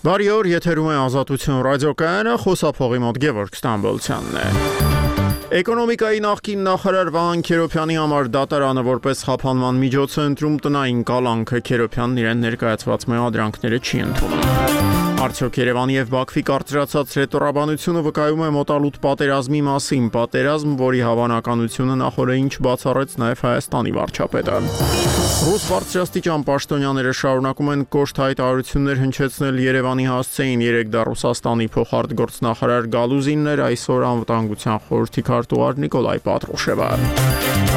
Բարի օր, եթերում է Ազատություն ռադիոկայանը, խոսափողի մոտ Գևորգ Ստամբոլցյանն է։ Էկոնոմիկայի նախկին նախարար Վահան Քերոփյանի համար դատարանը որպես խափանման միջոց է ընտրում տնային կալանքը Քերոփյանն իրեն ներկայացված մեղադրանքները չի ընդունում։ Արդյոք Երևանի եւ Բաքվի կարծրացած ռետորաբանությունը վկայում է մոտալուտ պատերազմի մասին, պատերազմ, որի հավանականությունը նախորդին չբացառեց նաեւ Հայաստանի վարչապետը։ Ռուս բարձրաստիճան պաշտոնյաները շարունակում են կոշտ հայտարարություններ հնչեցնել Երևանի հասցեին 3 դա Ռուսաստանի փոխարտգործնախարար Գալուզիններ այսօր անվտանգության խորհրդի քարտուղար Նիկոլայ Պատրոշևը։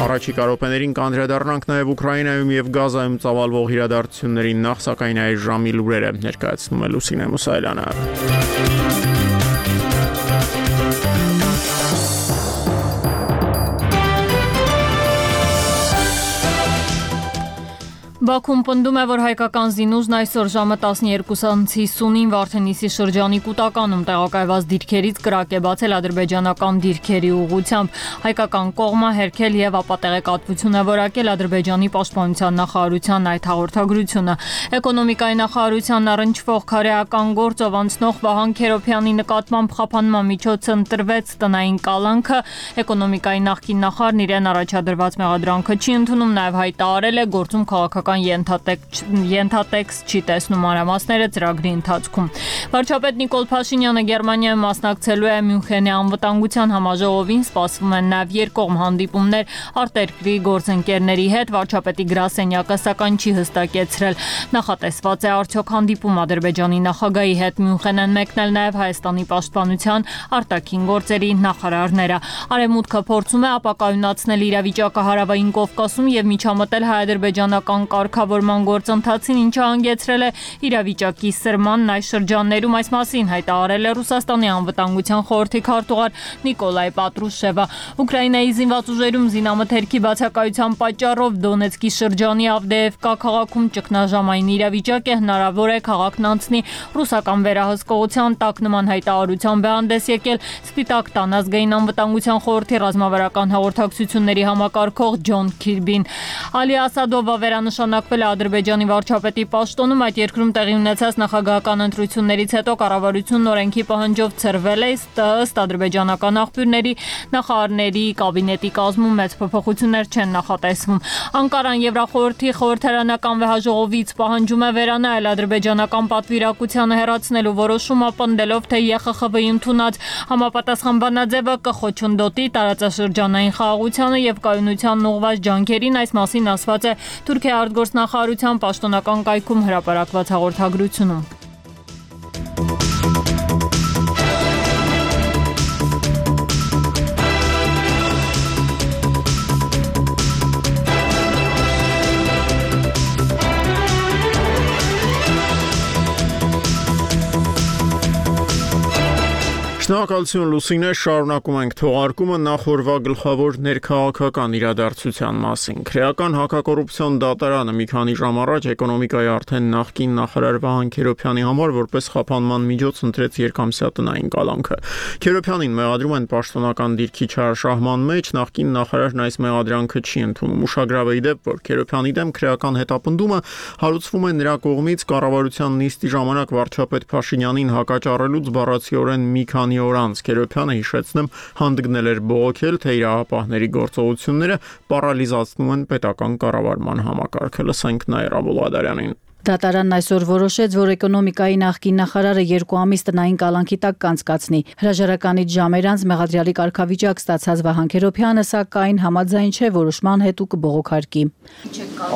Առաջիկա րոպեներին կանդրադառնանք նաև Ուկրաինայում եւ Գազայում ծավալվող իրադարձություններին նախ սակայն այս ժամի լուրերը ներկայացնում է Լուսինե vamos adelante. Բաքուն պնդում է, որ հայկական զինուժն այսօր ժամը 12:50-ին Վարդենիսի շրջանի Կուտականում տեղակայված դիրքերից կրակ է բացել ադրբեջանական դիրքերի ուղությամբ։ Հայկական կողմը հերքել եւ ապատեղեկատվություն է որակել Ադրբեջանի պաշտպանության նախարարության այդ հաղորդագրությունը։ Էկոնոմիկայի նախարարության առնչվող քարեական գործով անցնող Վահան Քերոփյանի նկատմամբ խափանման միջոց ընտրվեց տնային կալանքը։ Էկոնոմիկայի նախկին նախարարն իրեն առաջադրված մեղադրանքը չի ընդունում, նաեւ հայտարարել է գործում քաղաքական քաղաքական ենթատեքստ ենթատեքստ չի տեսնում մանրամասները ծրագրի ընթացքում։ Վարչապետ Նիկոլ Փաշինյանը Գերմանիայում մասնակցելու է Մյունխենի անվտանգության համաժողովին, սպասվում են նաև երկկողմ հանդիպումներ արտերկրի գործընկերների հետ։ Վարչապետի գրասենյակը սակայն չի հստակեցրել նախատեսված է արդյոք հանդիպում Ադրբեջանի նախագահի հետ Մյունխեն են մեկնել նաև Հայաստանի պաշտպանության արտաքին գործերի նախարարները։ Արեմուտքը փորձում է ապակայունացնել իրավիճակը հարավային Կովկասում եւ միջամտել հայ-ադրբեջանական կարգավորման գործընթացին, ինչը հանգեցրել է իրավիճակի սրմանն այս շրջաններում այս մասին հայտարարել է Ռուսաստանի անվտանգության խորհրդի քարտուղար Նիկոլայ Պատրուշևը։ Ուկրաինայի զինված ուժերում զինամթերքի բացակայության պատճառով Դոնեցկի շրջանի Ավդեևկա քաղաքում ճգնաժամային իրավիճակ է հնարավոր է քաղաքն անցնի ռուսական վերահսկողության տակ նման հայտարարությամբ է հանդես եկել Սպիտակ տան ազգային անվտանգության խորհրդի ռազմավարական հաղորդակցությունների համակարգող Ջոն Քիրբին։ Ալի Ասադովը վերանշան նշանակվել է Ադրբեջանի վարչապետի պաշտոնում այդ երկրում տեղի ունեցած նախագահական ընտրություններից հետո կառավարությունն օրենքի պահանջով ծրվել է ըստ ադրբեջանական աղբյուրների նախարարների կաբինետի կազմում մեծ փոփոխություններ չեն նախատեսվում։ Անկարան Եվրախորհրդի խորհրդարանական վեհաժողովից պահանջում է վերանայել ադրբեջանական պատվիրակությանը հերացնելու որոշումը պնդելով թե ԵԽԽՎ-ի ընդունած համապատասխան բանաձևը կխոչընդոտի տարածաշրջանային խաղաղությանը եւ կայունությանն ուղղված ջանքերին այս մասին ասված է Թուրքիա արտգործնախարարության պաշտոնական կայքում հրապարակված հաղորդագրությունում։ Շնորհակալություն Լուսինե, շարունակում ենք թողարկումը նախորվա գլխավոր ներքաղաքական իրադարձության մասին։ Քրեական հակակոռուպցիոն դատարանը մի քանի ժամ առաջ էկոնոմիկայի արդեն նախկին նախարար Վահան Քերոփյանի համար որպես խափանման միջոց ընտրեց երկամսյա տնային կալանքը։ Քերոփյանին մեղադրում են պաշտոնական դիրքի չարաշահման մեջ, նախկին նախարարն այս մեղադրանքը չի ընդունում։ Ուշագրավ է իդեպ, որ Քերոփյանի դեմ քրեական հետապնդումը հարուցվում է նրա կողմից կառավարության նիստի ժամանակ վարչապետ Փաշինյանին հակաճառելուց բառացիորեն մի քանի քանի օր անց Քերոփյանը հիշեցնում հանդգնել էր բողոքել, թե իրավապահների գործողությունները պարալիզացնում են պետական կառավարման համակարգը։ Լսենք Նաիրա Բուլադարյանին։ Դատարանն այսօր որոշեց, որ էկոնոմիկայի նախկին նախարարը 2 ամիս տնային կալանքի տակ կանցկացնի։ Հրաժարականից ժամեր անց մեղադրյալի կարգավիճակ ստացած Վահան Քերոփյանը սակայն համաձայն չէ որոշման հետ ու կբողոքարկի։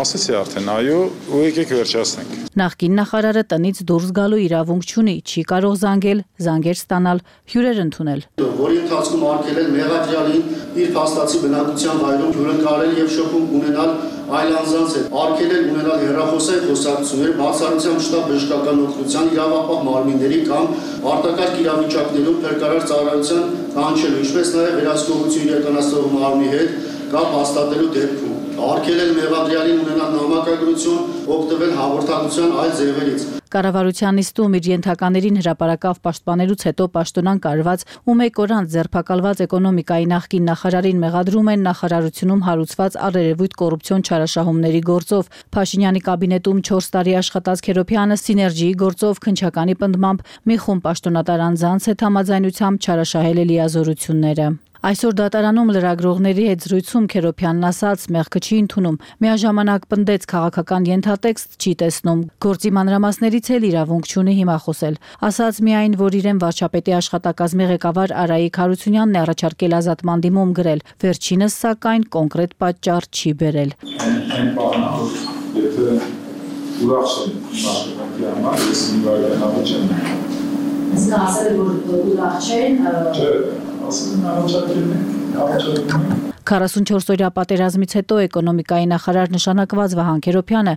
Ասացի արդեն այո, ու եկեք վերջացնենք։ Նախկին նախարարը տնից դուրս գալու իրավունք չունի, չի կարող զանգել, զանգեր ստանալ, հյուրեր ընդունել։ Որի ընթացքում արկելել մեղադրյալին իր փաստացի բնակության վայրում հյուրընկալել եւ շփում ունենալ այլ անձանց հետ, արկելել ունենալ հերախոսային խոսակցություններ բացառությամբ շտապ բժշկական օգնության իրավապահ մարմինների կամ արտակարգ իրավիճակներում փրկարար ծառայության կանչելու, ինչպես նաև վերահսկողություն իրականացնող մարմնի հետ կապ հաստատելու դեպքում արկելել մեղադրյալին ունենալ նամակագրություն, օգտվել հաղորդակցության այլ ձևերից։ Կառավարության նիստում իր ենթականերին հրաապարակավ պաշտպաներուց հետո պաշտոնան կարված ու մեկ օր անց ձերբակալված էկոնոմիկայի նախկին նախարարին մեղադրում են նախարարությունում հարուցված առերևույթ կոռուպցիոն չարաշահումների գործով։ Փաշինյանի կաբինետում 4 տարի աշխատած Քերոփյանը սիներգիի գործով քնչականի պնդմամբ մի խումբ պաշտոնատար անձանց հետ համաձայնությամբ չարաշահել է լիազորությունները։ Այսօր դատարանում լրագրողների հետ զրույցում Քերոփյանն ասաց՝ մեղքը չի ընդունում։ Միաժամանակ պնդեց քաղաքական ենթատեքստ չի տեսնում։ Գործի մանրամասներից էլ իրավունք չունի հիմա խոսել։ Ասաց միայն, որ իրեն վարչապետի աշխատակազմի ղեկավար Արայիկ Հարությունյանն է առաջարկել ազատման դիմում գրել։ Վերջինս սակայն կոնկրետ պատճառ չի բերել։ Այն բանը, եթե ուրախ չեն աշխատանքի համար, ես ինվայրենալի չեմ։ Իսկ ասել որ ուրախ չեն, Չէ, եմ առաջարկել ենք, առաջարկում ենք 44-օրյա պատերազմից հետո էկոնոմիկայի նախարար նշանակված Վահան Քերոփյանը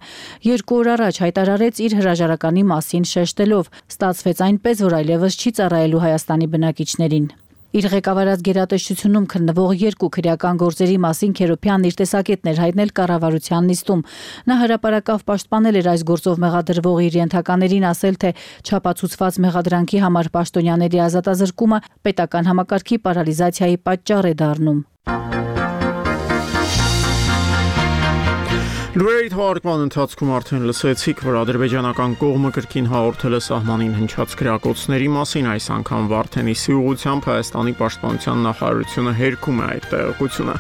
երկու օր առաջ հայտարարեց իր հրաժարականի մասին շեշտելով. ստացվեց այնպես, որ այլևս չի ծառայելու Հայաստանի բնակիչներին։ Իր ղեկավարած գերատեսչությունում քննվող երկու քրեական գործերի մասին Քերոփյանն իր տեսակետներ հայտնել կառավարության նիստում։ Նա հրապարակավ պաշտպանել էր այս գործով մեղադրվող իր ենթականերին ասել, թե չափածուցված մեղադրանքի համար պաշտոնյաների ազատազրկումը պետական համակարգի պարալիզացիայի պատճառ է դառնում։ Լուրերի թողարկման ընթացքում արդեն լսեցիք, որ ադրբեջանական կողմը կրկին հաղորդել է սահմանին հնչած գրակոծների մասին, այս անգամ Վարդենիսի ուղությամբ Հայաստանի պաշտպանության նախարարությունը հերքում է այդ տեղեկությունը։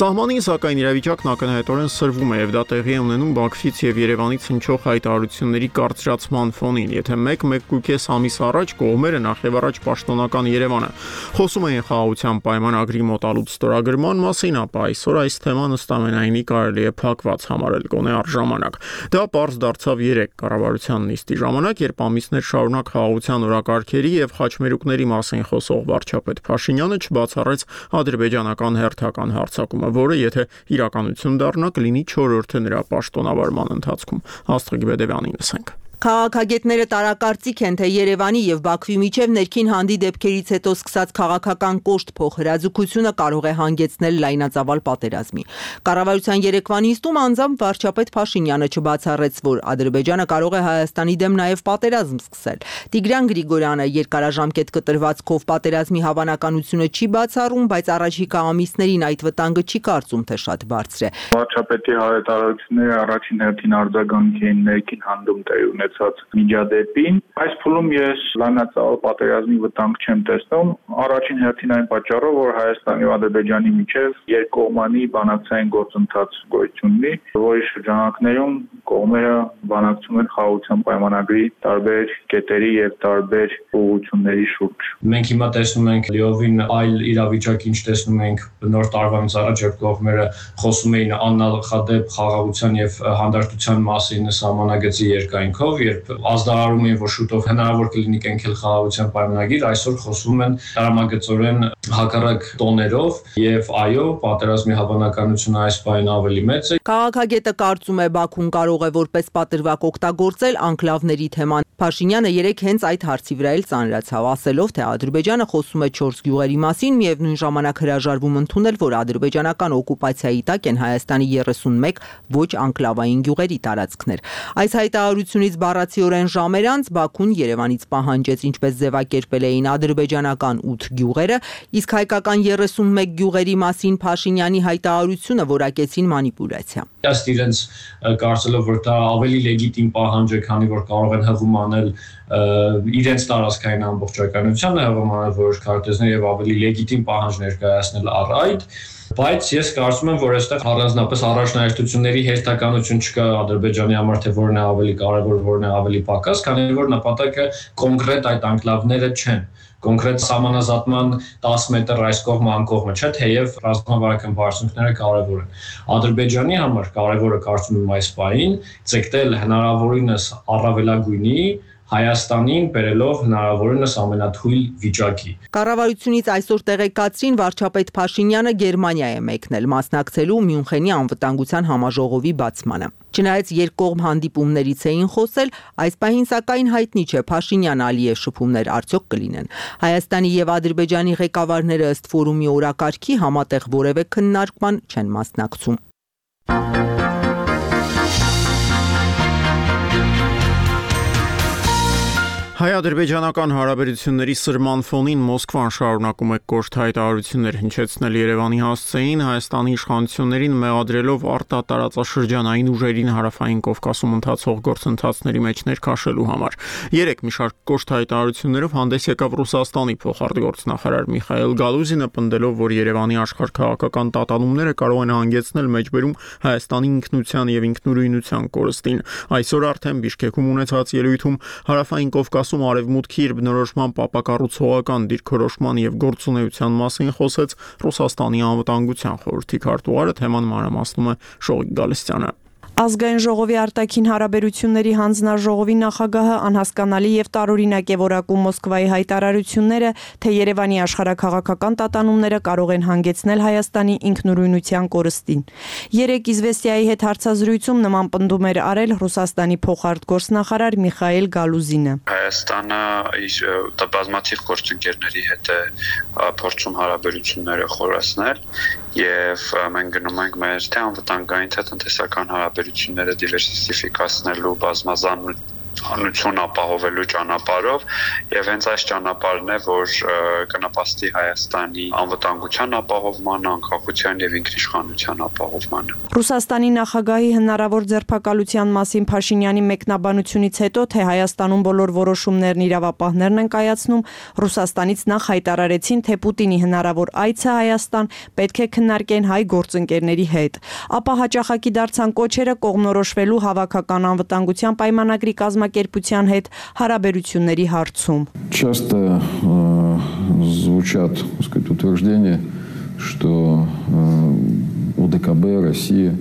Սահմանին սակայն իրավիճակն ակնհայտորեն սրվում է եւ դա տեղի է ունենում Բաքվից եւ Երևանից հնչող հայտարարությունների կարծրացման ֆոնին։ Եթե 1-1.5 ամիս առաջ կողմերը նախ եւ առաջ պաշտոնական Երևանը խոսում էին խաղաղության պայմանագրի մոտալուտ ստորագրման մասին, ապա այսօր այս թեման ըստ ամենայնի կարելի է փակված համար համարել գոնե առժամանակ։ Դա པարզ դարձավ 3 կառավարության նիստի ժամանակ, երբ ամիսներ շարունակ խաղաղության օրակարգերի եւ խաչմերուկների մասին խոսող վարչապետ Փաշինյանը չբացառեց ադրբեջանական հերթական հարձակումը, որը եթե իրականություն դառնա կլինի 4-րդը նրա պաշտոնավարման ընթացքում։ Աստղիկ Բեդևյանին լսենք։ Քաղաքագետները տարակարծիք են, թե Երևանի եւ Բաքվի միջև ներքին հանդի դեպքերից հետո սկսած քաղաքական կոշտ փոխհրաձգությունը կարող է հանգեցնել լայնածավալ պատերազմի։ Կառավարության երեկվա նիստում անձամբ վարչապետ Փաշինյանը չբացառեց, որ Ադրբեջանը կարող է Հայաստանի դեմ նաեւ պատերազմ սկսել։ Տիգրան Գրիգորյանը երկարաժամկետ կտրվածքով պատերազմի հավանականությունը չի բացառում, բայց առաջիկա ամիսներին այդ վտանգը չի կարծում, թե շատ բարձր է։ Վարչապետի հայտարարությունները առաջին հերթին արձագանք էին ներքին հանդում տեղի ունեցած միջադեպին։ Այս փուլում ես լայնածավալ պատերազմի վտանգ չեմ տեսնում, առաջին հերթին այն պատճառով, որ Հայաստանի ու Ադրբեջանի միջև երկկողմանի բանակցային գործընթաց գոյություն ունի, որի շրջանակներում կողմերը բանակցում են խաղաղության պայմանագրի տարբեր կետերի եւ տարբեր ուղղությունների շուրջ։ Մենք հիմա տեսնում ենք լիովին այլ իրավիճակ, ինչ տեսնում ենք նոր տարվանից առաջ, երբ կողմերը խոսում էին աննախադեպ խաղաղության եւ հանդարտության մասին սահմանագծի երկայնքով, երբ ազդարարում էին, որ շուտով հնարավոր կլինի կենքել խաղաղության պայմանագիր, այսօր խոսում են դրամագծորեն հակառակ տոներով եւ այո, պատերազմի հավանականությունը այս բանը ավելի մեծ է։ Քաղաքագետը կարծում է Բաքուն կարող է որպես պատրվակ օգտագործել անկլավների թեման։ Փաշինյանը երեք հենց այդ հարցի վրա էլ ծանրացավ, ասելով, թե Ադրբեջանը խոսում է 4 գյուղերի մասին, միևնույն ժամանակ հրաժարվում ընդունել, որ ադրբեջանական օկուպացիայի տակ են Հայաստանի 31 ոչ անկլավային գյուղերի տարածքներ։ Այս հայտարարությունից բառացիորեն ժամեր անց Բաքուն Երևանից պահանջեց ինչպես ձևակերպել էին ադրբեջանական 8 գյուղերը, իսկ հայկական 31 գյուղերի մասին Փաշինյանի հայտարարությունը որակեցին մանիպուլյացիա։ Ըստ իրենց կարծելով, որ դա ավելի լեգիտիմ պահանջ է, քանի որ կարող են հղում անել իրենց տարածքային ամբողջականությանը, հղում անել որոշ քարտեզներ եւ ավելի լեգիտիմ պահանջ ներկայացնել առ այդ բայց ես կարծում եմ, որ այստեղ առանձնապես առաջնահերթությունների հերթականություն չկա Ադրբեջանի համար, թե որն է ավելի կարևոր, որն է ավելի պակաս, քանի որ նպատակը կոնկրետ այդ անկլավները չեն կոնկրետ համանազատման 10 մետր այս կողմը անկողմը չէ, թեև ռազմավարական բարձունքները կարևոր են։ Ադրբեջանի համար կարևորը կարծում եմ այս բային ցեկտել հնարավորինս առավելագույնի Հայաստանին բերելով հնարավորինս ամենաթույլ վիճակի։ Կառավարությունից այսօր տեղեկացրին վարչապետ Փաշինյանը Գերմանիա է մեկնել մասնակցելու Մյունխենի անվտանգության համաժողովի բացմանը։ Չնայած երկկողմ հանդիպումներից էին խոսել, այս պահին սակայն հայտնի չէ Փաշինյան Ալիև շփումներ արդյոք կլինեն։ Հայաստանի եւ Ադրբեջանի ղեկավարները ըստ ֆորումի օրակարգի համատեղ որևէ քննարկման չեն մասնակցում։ Հայ-ադրբեջանական հարաբերությունների սրման ֆոնին Մոսկվան շարունակում է կոշտ հայտարարություններ հնչեցնել Երևանի հասցեին Հայաստանի իշխանություններին մեղադրելով արտատարածաշրջանային ուժերին հարավային Կովկասում ընթացող գործընթացների մեջ ներքաշելու համար։ Երեք մի շարք կոշտ հայտարարություններով հանդես եկավ Ռուսաստանի փոխարտգործնախարար Միխայել Գալուզինը, պնդելով, որ Երևանի աշխարհքաղաքական տատանումները կարող են հանգեցնել մեջբերում Հայաստանի ինքնության եւ ինքնուրույնության կորստին։ Այսօր արդեն Բիշկեկում ունեցած ելույթում հարավային Կովկասում դասում արևմուտքի իր բնորոշման պապակառուցողական դիրքորոշման եւ գործունեության մասին խոսեց Ռուսաստանի անվտանգության խորհրդի քարտուղարը թեման մանրամասնում է Շողիկ Գալստյանը Ազգային ժողովի արտաքին հարաբերությունների հանձնաժողովի նախագահը անհասկանալի եւ տարօրինակ է որակում Մոսկվայի հայտարարությունները, թե Երևանի աշխարհակաղակական տատանումները կարող են հանգեցնել Հայաստանի ինքնուրույնության կորստին։ Երեք Իզվեստիայի հետ հարցազրույցում նման պնդում էր արել Ռուսաստանի փոխարտգործնախարար Միխայել Գալուզինը։ Հայաստանը իր բազմաթիվ գործընկերների հետ է փորձում հարաբերությունները խորացնել եւ մենք գնում ենք մեր թե անվտանգային թե տնտեսական հարաբերությունները դիվերսիֆիկացնելու բազմազան հանրություն ապահովելու ճանապարհով եւ հենց այս ճանապարհն է, որ կնպաստի Հայաստանի անվտանգության ապահովման, անկախության եւ ինքնիշխանության ապահովմանը։ Ռուսաստանի նախագահի հնարավոր ձերբակալության մասին Փաշինյանի մեկնաբանությունից հետո, թե Հայաստանում բոլոր որոշումներն իրավապահներն են կայացնում, Ռուսաստանից նախ հայտարարեցին, թե Պուտինի հնարավոր այցը Հայաստան պետք է քննարկեն հայ գործընկերների հետ։ Ապա հաճախակի դարձան կոչերը կողմնորոշվելու հավաքական անվտանգության պայմանագրի կազմակերպ կազմակերպության հետ հարաբերությունների հարցում։ Часто э, звучат, так сказать, утверждения, что э, ОДКБ, Россия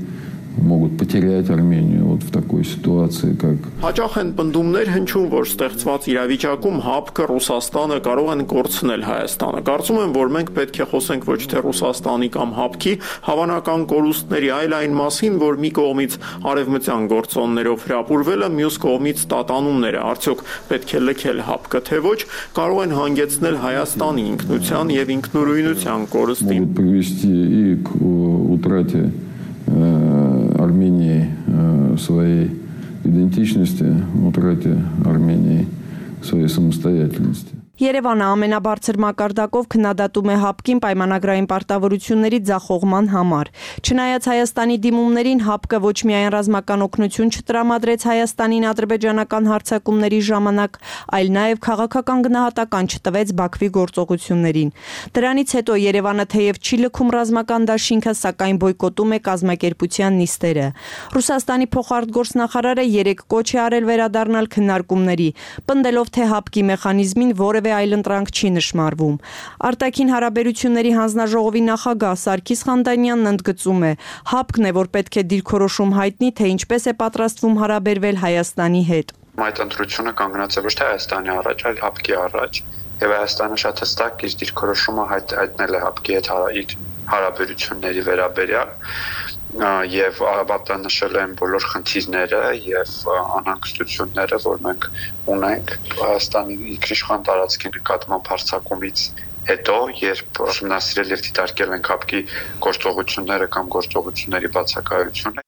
могут потерять Армению вот в такой ситуации, как Հաճախ են բնդումներ հնչում, որ ստեղծված իրավիճակում ՀԱՊԿ Ռուսաստանը կարող են կորցնել Հայաստանը։ Կարծում եմ, որ մենք պետք է խոսենք ոչ թե Ռուսաստանի կամ ՀԱՊԿ-ի հավանական կորուստների, այլ այն մասին, որ մի կողմից արևմտյան գործոններով հրապուրվելը, մյուս կողմից տատանումները, արդյոք պետք է լքել ՀԱՊԿ-ը թե ոչ, կարող են հանգեցնել Հայաստանի ինքնության եւ ինքնուրույնության կորստին։ Могут привести и к утрате Армении своей идентичности, утрате Армении своей самостоятельности. Երևանը ամենաբարձր մակարդակով քննադատում է ՀԱՊԿ-ին պայմանագրային պարտավորությունների ձախողման համար։ Չնայած Հայաստանի դիմումներին ՀԱՊԿ-ը ոչ միայն ռազմական օգնություն չտրամադրեց Հայաստանին ադրբեջանական հարձակումների ժամանակ, այլ նաև քաղաքական գնահատական չտվեց Բաքվի գործողություններին։ Դրանից հետո Երևանը թեև չի լքում ռազմական դաշինքը, սակայն բոյկոտում է կազմակերպության նիստերը։ Ռուսաստանի փոխարտգործնախարարը երեք կոչ է արել վերադառնալ քննարկումների, պնդելով թե ՀԱՊԿ-ի մեխանիզմին որևէ որևէ այլ ընտրանք չի նշмарվում։ Արտաքին հարաբերությունների հանձնաժողովի նախագահ Սարգիս Խանդանյանն ընդգծում է. հապկն է, որ պետք է դիրքորոշում հայտնի, թե ինչպես է պատրաստվում հարաբերվել Հայաստանի հետ։ Այդ ընտրությունը կանգնած է ոչ թե Հայաստանի առաջ, այլ հապկի առաջ, եւ Հայաստանը շատ հստակ իր դիրքորոշումը հայտնել է հապկի հետ հա, իր հարաբերությունների վերաբերյալ եւ աբատանշել են բոլոր խնդիրները եւ անհանգստությունները, որ մենք ունենք Հայաստանի իշխան տարածքի նկատմամբ հարցակումից հետո երբ ուսումնասիրել եւ դիտարկել են կապկի գործողությունները կամ գործողությունների բացակայությունը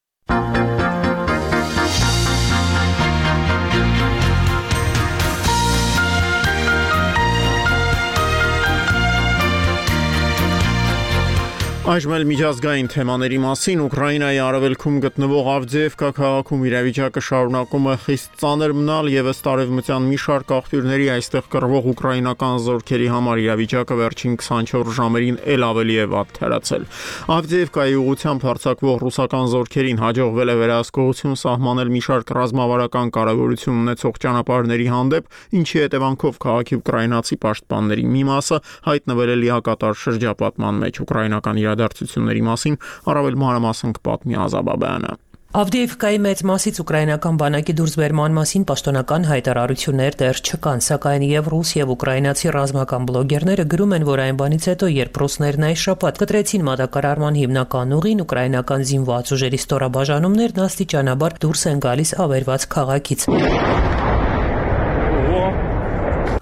Այժմ էլ միջազգային թեմաների մասին Ուկրաինայի արևելքում գտնվող Ավդեևկա քաղաքում իրավիճակը շարունակում է խիստ ծանր մնալ եւ ըստ արևմտյան մի շարք աղբյուրների այստեղ կռվող ուկրաինական զորքերի համար իրավիճակը վերջին 24 ժամերին ել ավելի է վատ թերացել։ Ավդեևկայի ուղությամբ հարձակվող ռուսական զորքերին հաջողվել է վերահսկողություն սահմանել մի շարք ռազմավարական կարևորություն ունեցող ճանապարհների հանդեպ, ինչի հետևանքով քաղաքի ուկրաինացի պաշտպանների մի մասը հայտնվել է լիակատար շրջապատման մեջ ուկրաինական իրադարձությունների մասին առավել մանրամասն կպատմի Ազաբաբյանը։ Ավդիևկայի մեծ մասից ուկրաինական բանակի դուրսբերման մասին պաշտոնական հայտարարություններ դեռ չկան, սակայն եւ ռուս եւ ուկրաինացի ռազմական բլոգերները գրում են, որ այն բանից հետո, երբ ռուսներն այս շաբաթ կտրեցին մատակարարման հիմնական ուղին, ուկրաինական զինված ուժերի ստորաբաժանումներն աստիճանաբար դուրս են գալիս ավերված քաղաքից։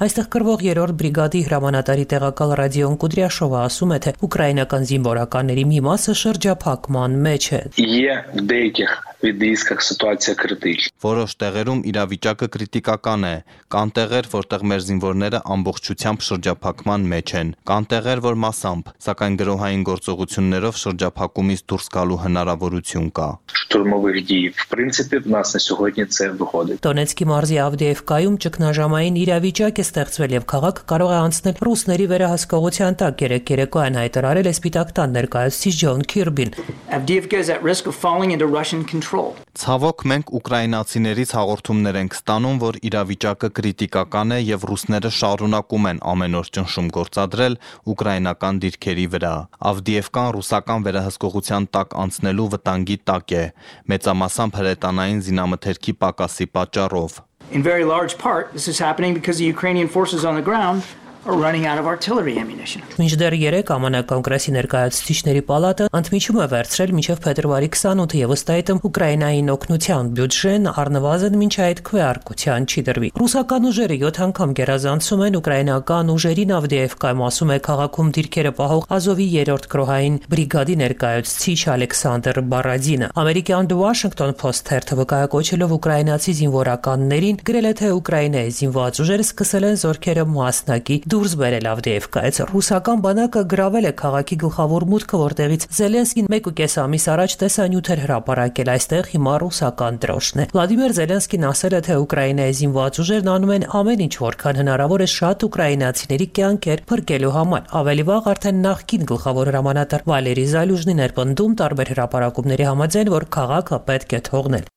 Այստեղ կրվող 3-րդ բրիգադի հրամանատարի տեղակալ Ռադիոն Կուդրյաշովը ասում է, թե ուկրաինական զինվորականների մի մասը շրջափակման մեջ է։ Є в деяких віддисках ситуація критична։ Որոշ տեղերում իրավիճակը կրիտիկական է։ Կան տեղեր, որտեղ մեր զինվորները ամբողջությամբ շրջափակման մեջ են։ Կան տեղեր, որ մասամբ, սակայն գրոհային գործողություններով շրջափակումից դուրս գալու հնարավորություն կա։ Штурмових дій. В принципі, в нас на сьогодні це виходить։ Դոնեցկի մարզի Ավդեևկայում ճգնաժամային իրավիճակ է ստեղծվել եւ քաղաք կարող է անցնել ռուսների վերահսկողության տակ։ Երեք երեկոյան հայտարարել է Սպիտակ տան ներկայացուցիչ Ջոն Քիրբին։ Avdiivka is at risk of falling into Russian control. Ցավոք մենք ուկրաինացիներից հաղորդումներ ենք ստանում, որ իրավիճակը կրիտիկական է եւ ռուսները շարունակում են ամեն օր ճնշում գործադրել ուկրաինական դիրքերի վրա։ Ավդիևկան ռուսական վերահսկողության տակ անցնելու վտանգի տակ է, մեծամասամբ հրետանային զինամթերքի պակասի պատճառով։ In very large part, this is happening because the Ukrainian forces on the ground running out of artillery ammunition. Մինչդեռ 3 ԱՄՆ կոնգրեսի ներկայացուցիչների պալատը ընդմիջում է վերցրել մինչև փետրվարի 28-ը եւ ըստ այդմ Ուկրաինային օգնության բյուջեն առնվազն մինչ այդ քվեարկության չի դրվի։ Ռուսական ուժերը 7 անգամ գերազանցում են ուկրաինական ուժերին Ավդեևկայում ասում է քաղաքում դիրքերը պահող Ազովի 3-րդ գրոհային բրիգադի ներկայացուցիչ Ալեքսանդր Բարադինը։ Ամերիկյան The Washington Post թերթը վկայակոչելով ուկրաինացի զինվորականներին գրել է թե Ուկրաինայի զինված ուժերը սկսել են զորքերը մասնակի դուրս բերել Ավդեևկայից։ Ռուսական բանակը գրավել է քաղաքի գլխավոր մուտքը, որտեղից Զելենսկին 1.5 ամիս առաջ տեսանյութ էր հրապարակել այստեղ հիմա ռուսական դրոշն է։ Վլադիմիր Զելենսկին ասել է, թե Ուկրաինայի զինված ուժերն անում են ամեն ինչ, որքան հնարավոր է շատ ուկրաինացիների կյանքեր փրկելու համար։ Ավելի վաղ արդեն նախկին գլխավոր հրամանատար Վալերի Զալյուժնին էր պնդում տարբեր հրապարակումների համաձայն, որ քաղաքը պետք է թողնել։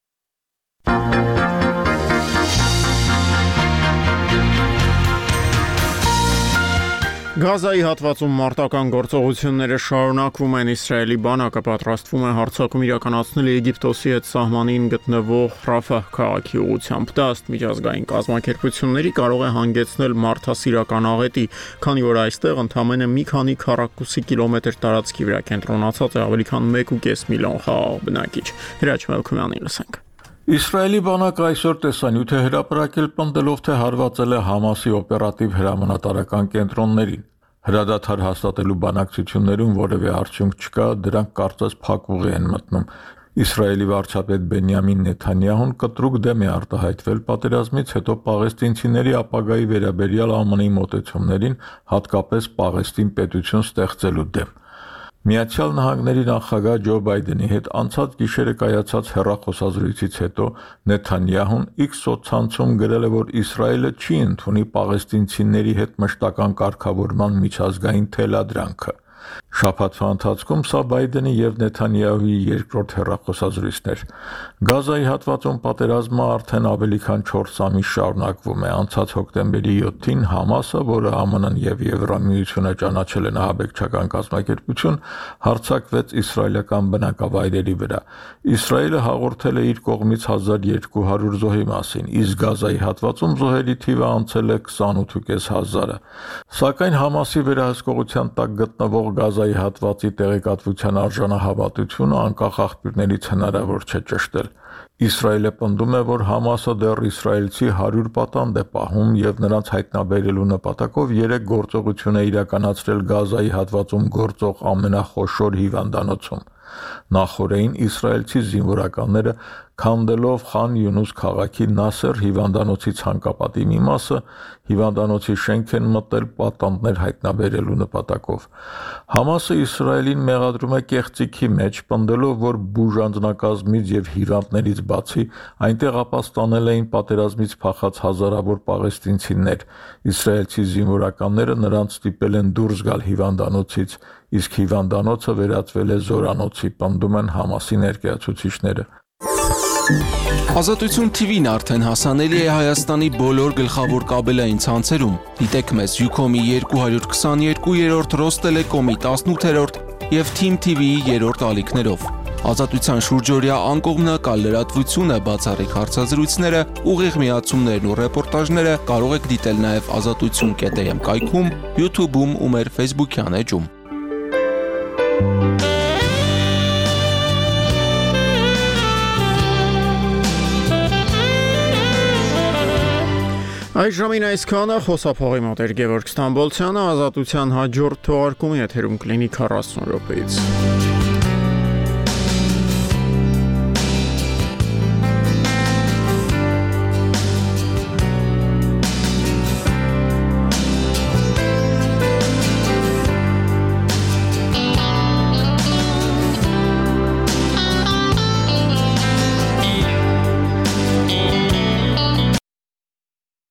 Գազայի հատվածում մարտական գործողությունները շարունակվում են Իսրայելի բանակը պատրաստվում է հարձակում իրականացնել Եգիպտոսի հետ սահմանին գտնվող Ռաֆահ քաղաքի ուղությամբ։ Դա ըստ միջազգային կազմակերպությունների կարող է հանգեցնել մարդասիրական աղետի, քանի որ այստեղ ընդամենը մի քանի քառակուսի կիլոմետր տարածքի վրա կենտրոնացած է ավելի քան 1.5 միլիոն խաղաղ բնակիչ։ Հրաչ Մելքումյանին լսենք։ Իսրայելի բանակը այսօր տեսանյութ է հրապարակել պնդելով, թե հարվածել է Համասի օպերատիվ հրամանատարական կենտրոններին։ Հրադադար հաստատելու բանակցություններում որևէ արդյունք չկա, դրանք կարծես փակուղի են մտնում։ Իսրայելի վարչապետ Բենյամին Նեթանյահուն կտրուկ դեմ է արտահայտվել պատերազմից հետո պաղեստինցիների ապագայի վերաբերյալ ԱՄՆ-ի մոտեցումներին, հատկապես Պաղեստին պետություն ստեղծելու դեմ։ Միացյալ Նահանգների նախագահ Ջո Բայդենի հետ անցած գիշերը կայացած հերրախոսազրույցից հետո Նեթանյահուն X սոցցանցում գրել է, որ Իսրայելը չի ընդունի պաղեստինցիների հետ մշտական կարգավորման միջազգային թելադրանքը։ Շաբաթվա ընթացքում սա Բայդենի եւ Նեթանյահուի երկրորդ հերրախոսազրույցն էր։ Գազայի հատվածում պատերազմը արդեն ավելի քան 4 ամիս շարունակվում է։ Անցած հոկտեմբերի 7-ին Համասը, որը ԱՄՆ-ն եւ Եվրամիությունը ճանաչել են ահաբեկչական կազմակերպություն, հարձակվեց իսրայելական բնակավայրերի վրա։ Իսրայելը հաղորդել է իր կողմից 1200 զոհի մասին, իսկ Գազայի հատվածում զոհերի թիվը անցել է 28500-ը։ Սակայն Համասի վերահսկողության տակ գտնվող Գազայի հատվածի տեղեկատվության արժանահավատությունը անկախ աղբյուրներից հնարավոր չէ ճշտել։ Իսրայելը պնդում է, որ Համասը դեռ իսրայելցի 100 պատանդ է պահում եւ նրանց հայտնաբերելու նպատակով 3 գործողություն է իրականացրել Գազայի հատվածում գործող ամենախոշոր հիվանդանոցում։ Նախորդին իսրայելցի զինվորականները քանդելով Խան Յունուս քաղաքի Նասեր հիվանդանոցի ցանկապատի մի մասը հիվանդանոցի շենք են մտել պատանդներ հայտնաբերելու նպատակով։ Համասը Իսրայելին մեղադրում է կեղծիքի մեջ, պնդելով, որ բուժանձնակազմից եւ հիվանդներից բացի այնտեղ ապաստանել էին պատերազմից փախած հազարավոր պաղեստինցիներ։ Իսրայելցի զինվորականները նրանց ստիպել են դուրս գալ հիվանդանոցից, իսկ հիվանդանոցը վերածվել է զորանոցի, պնդում են Համասի ներկայացուցիչները։ Ազատություն TV-ն արդեն հասանելի է Հայաստանի բոլոր գլխավոր կաբելային ցանցերում։ Դիտեք մեզ Ucom-ի 222-րդ, Ross Telecom-ի 18-րդ եւ Team TV-ի 3-րդ ալիքներով։ Ազատության շուրջօրյա անկողմնակալ լրատվությունը, բացառիկ հարցազրույցները, ուղիղ միացումներն ու ռեպորտաժները կարող եք դիտել նաև ազատություն.am կայքում, YouTube-ում ու մեր Facebook-յան էջում։ Այս ժամին այսքանը խոսափողի մոտ էր Գևորգ Ստամբոլցյանը ազատության հաջորդ թողարկումի եթերում կլինի 40 րոպեից։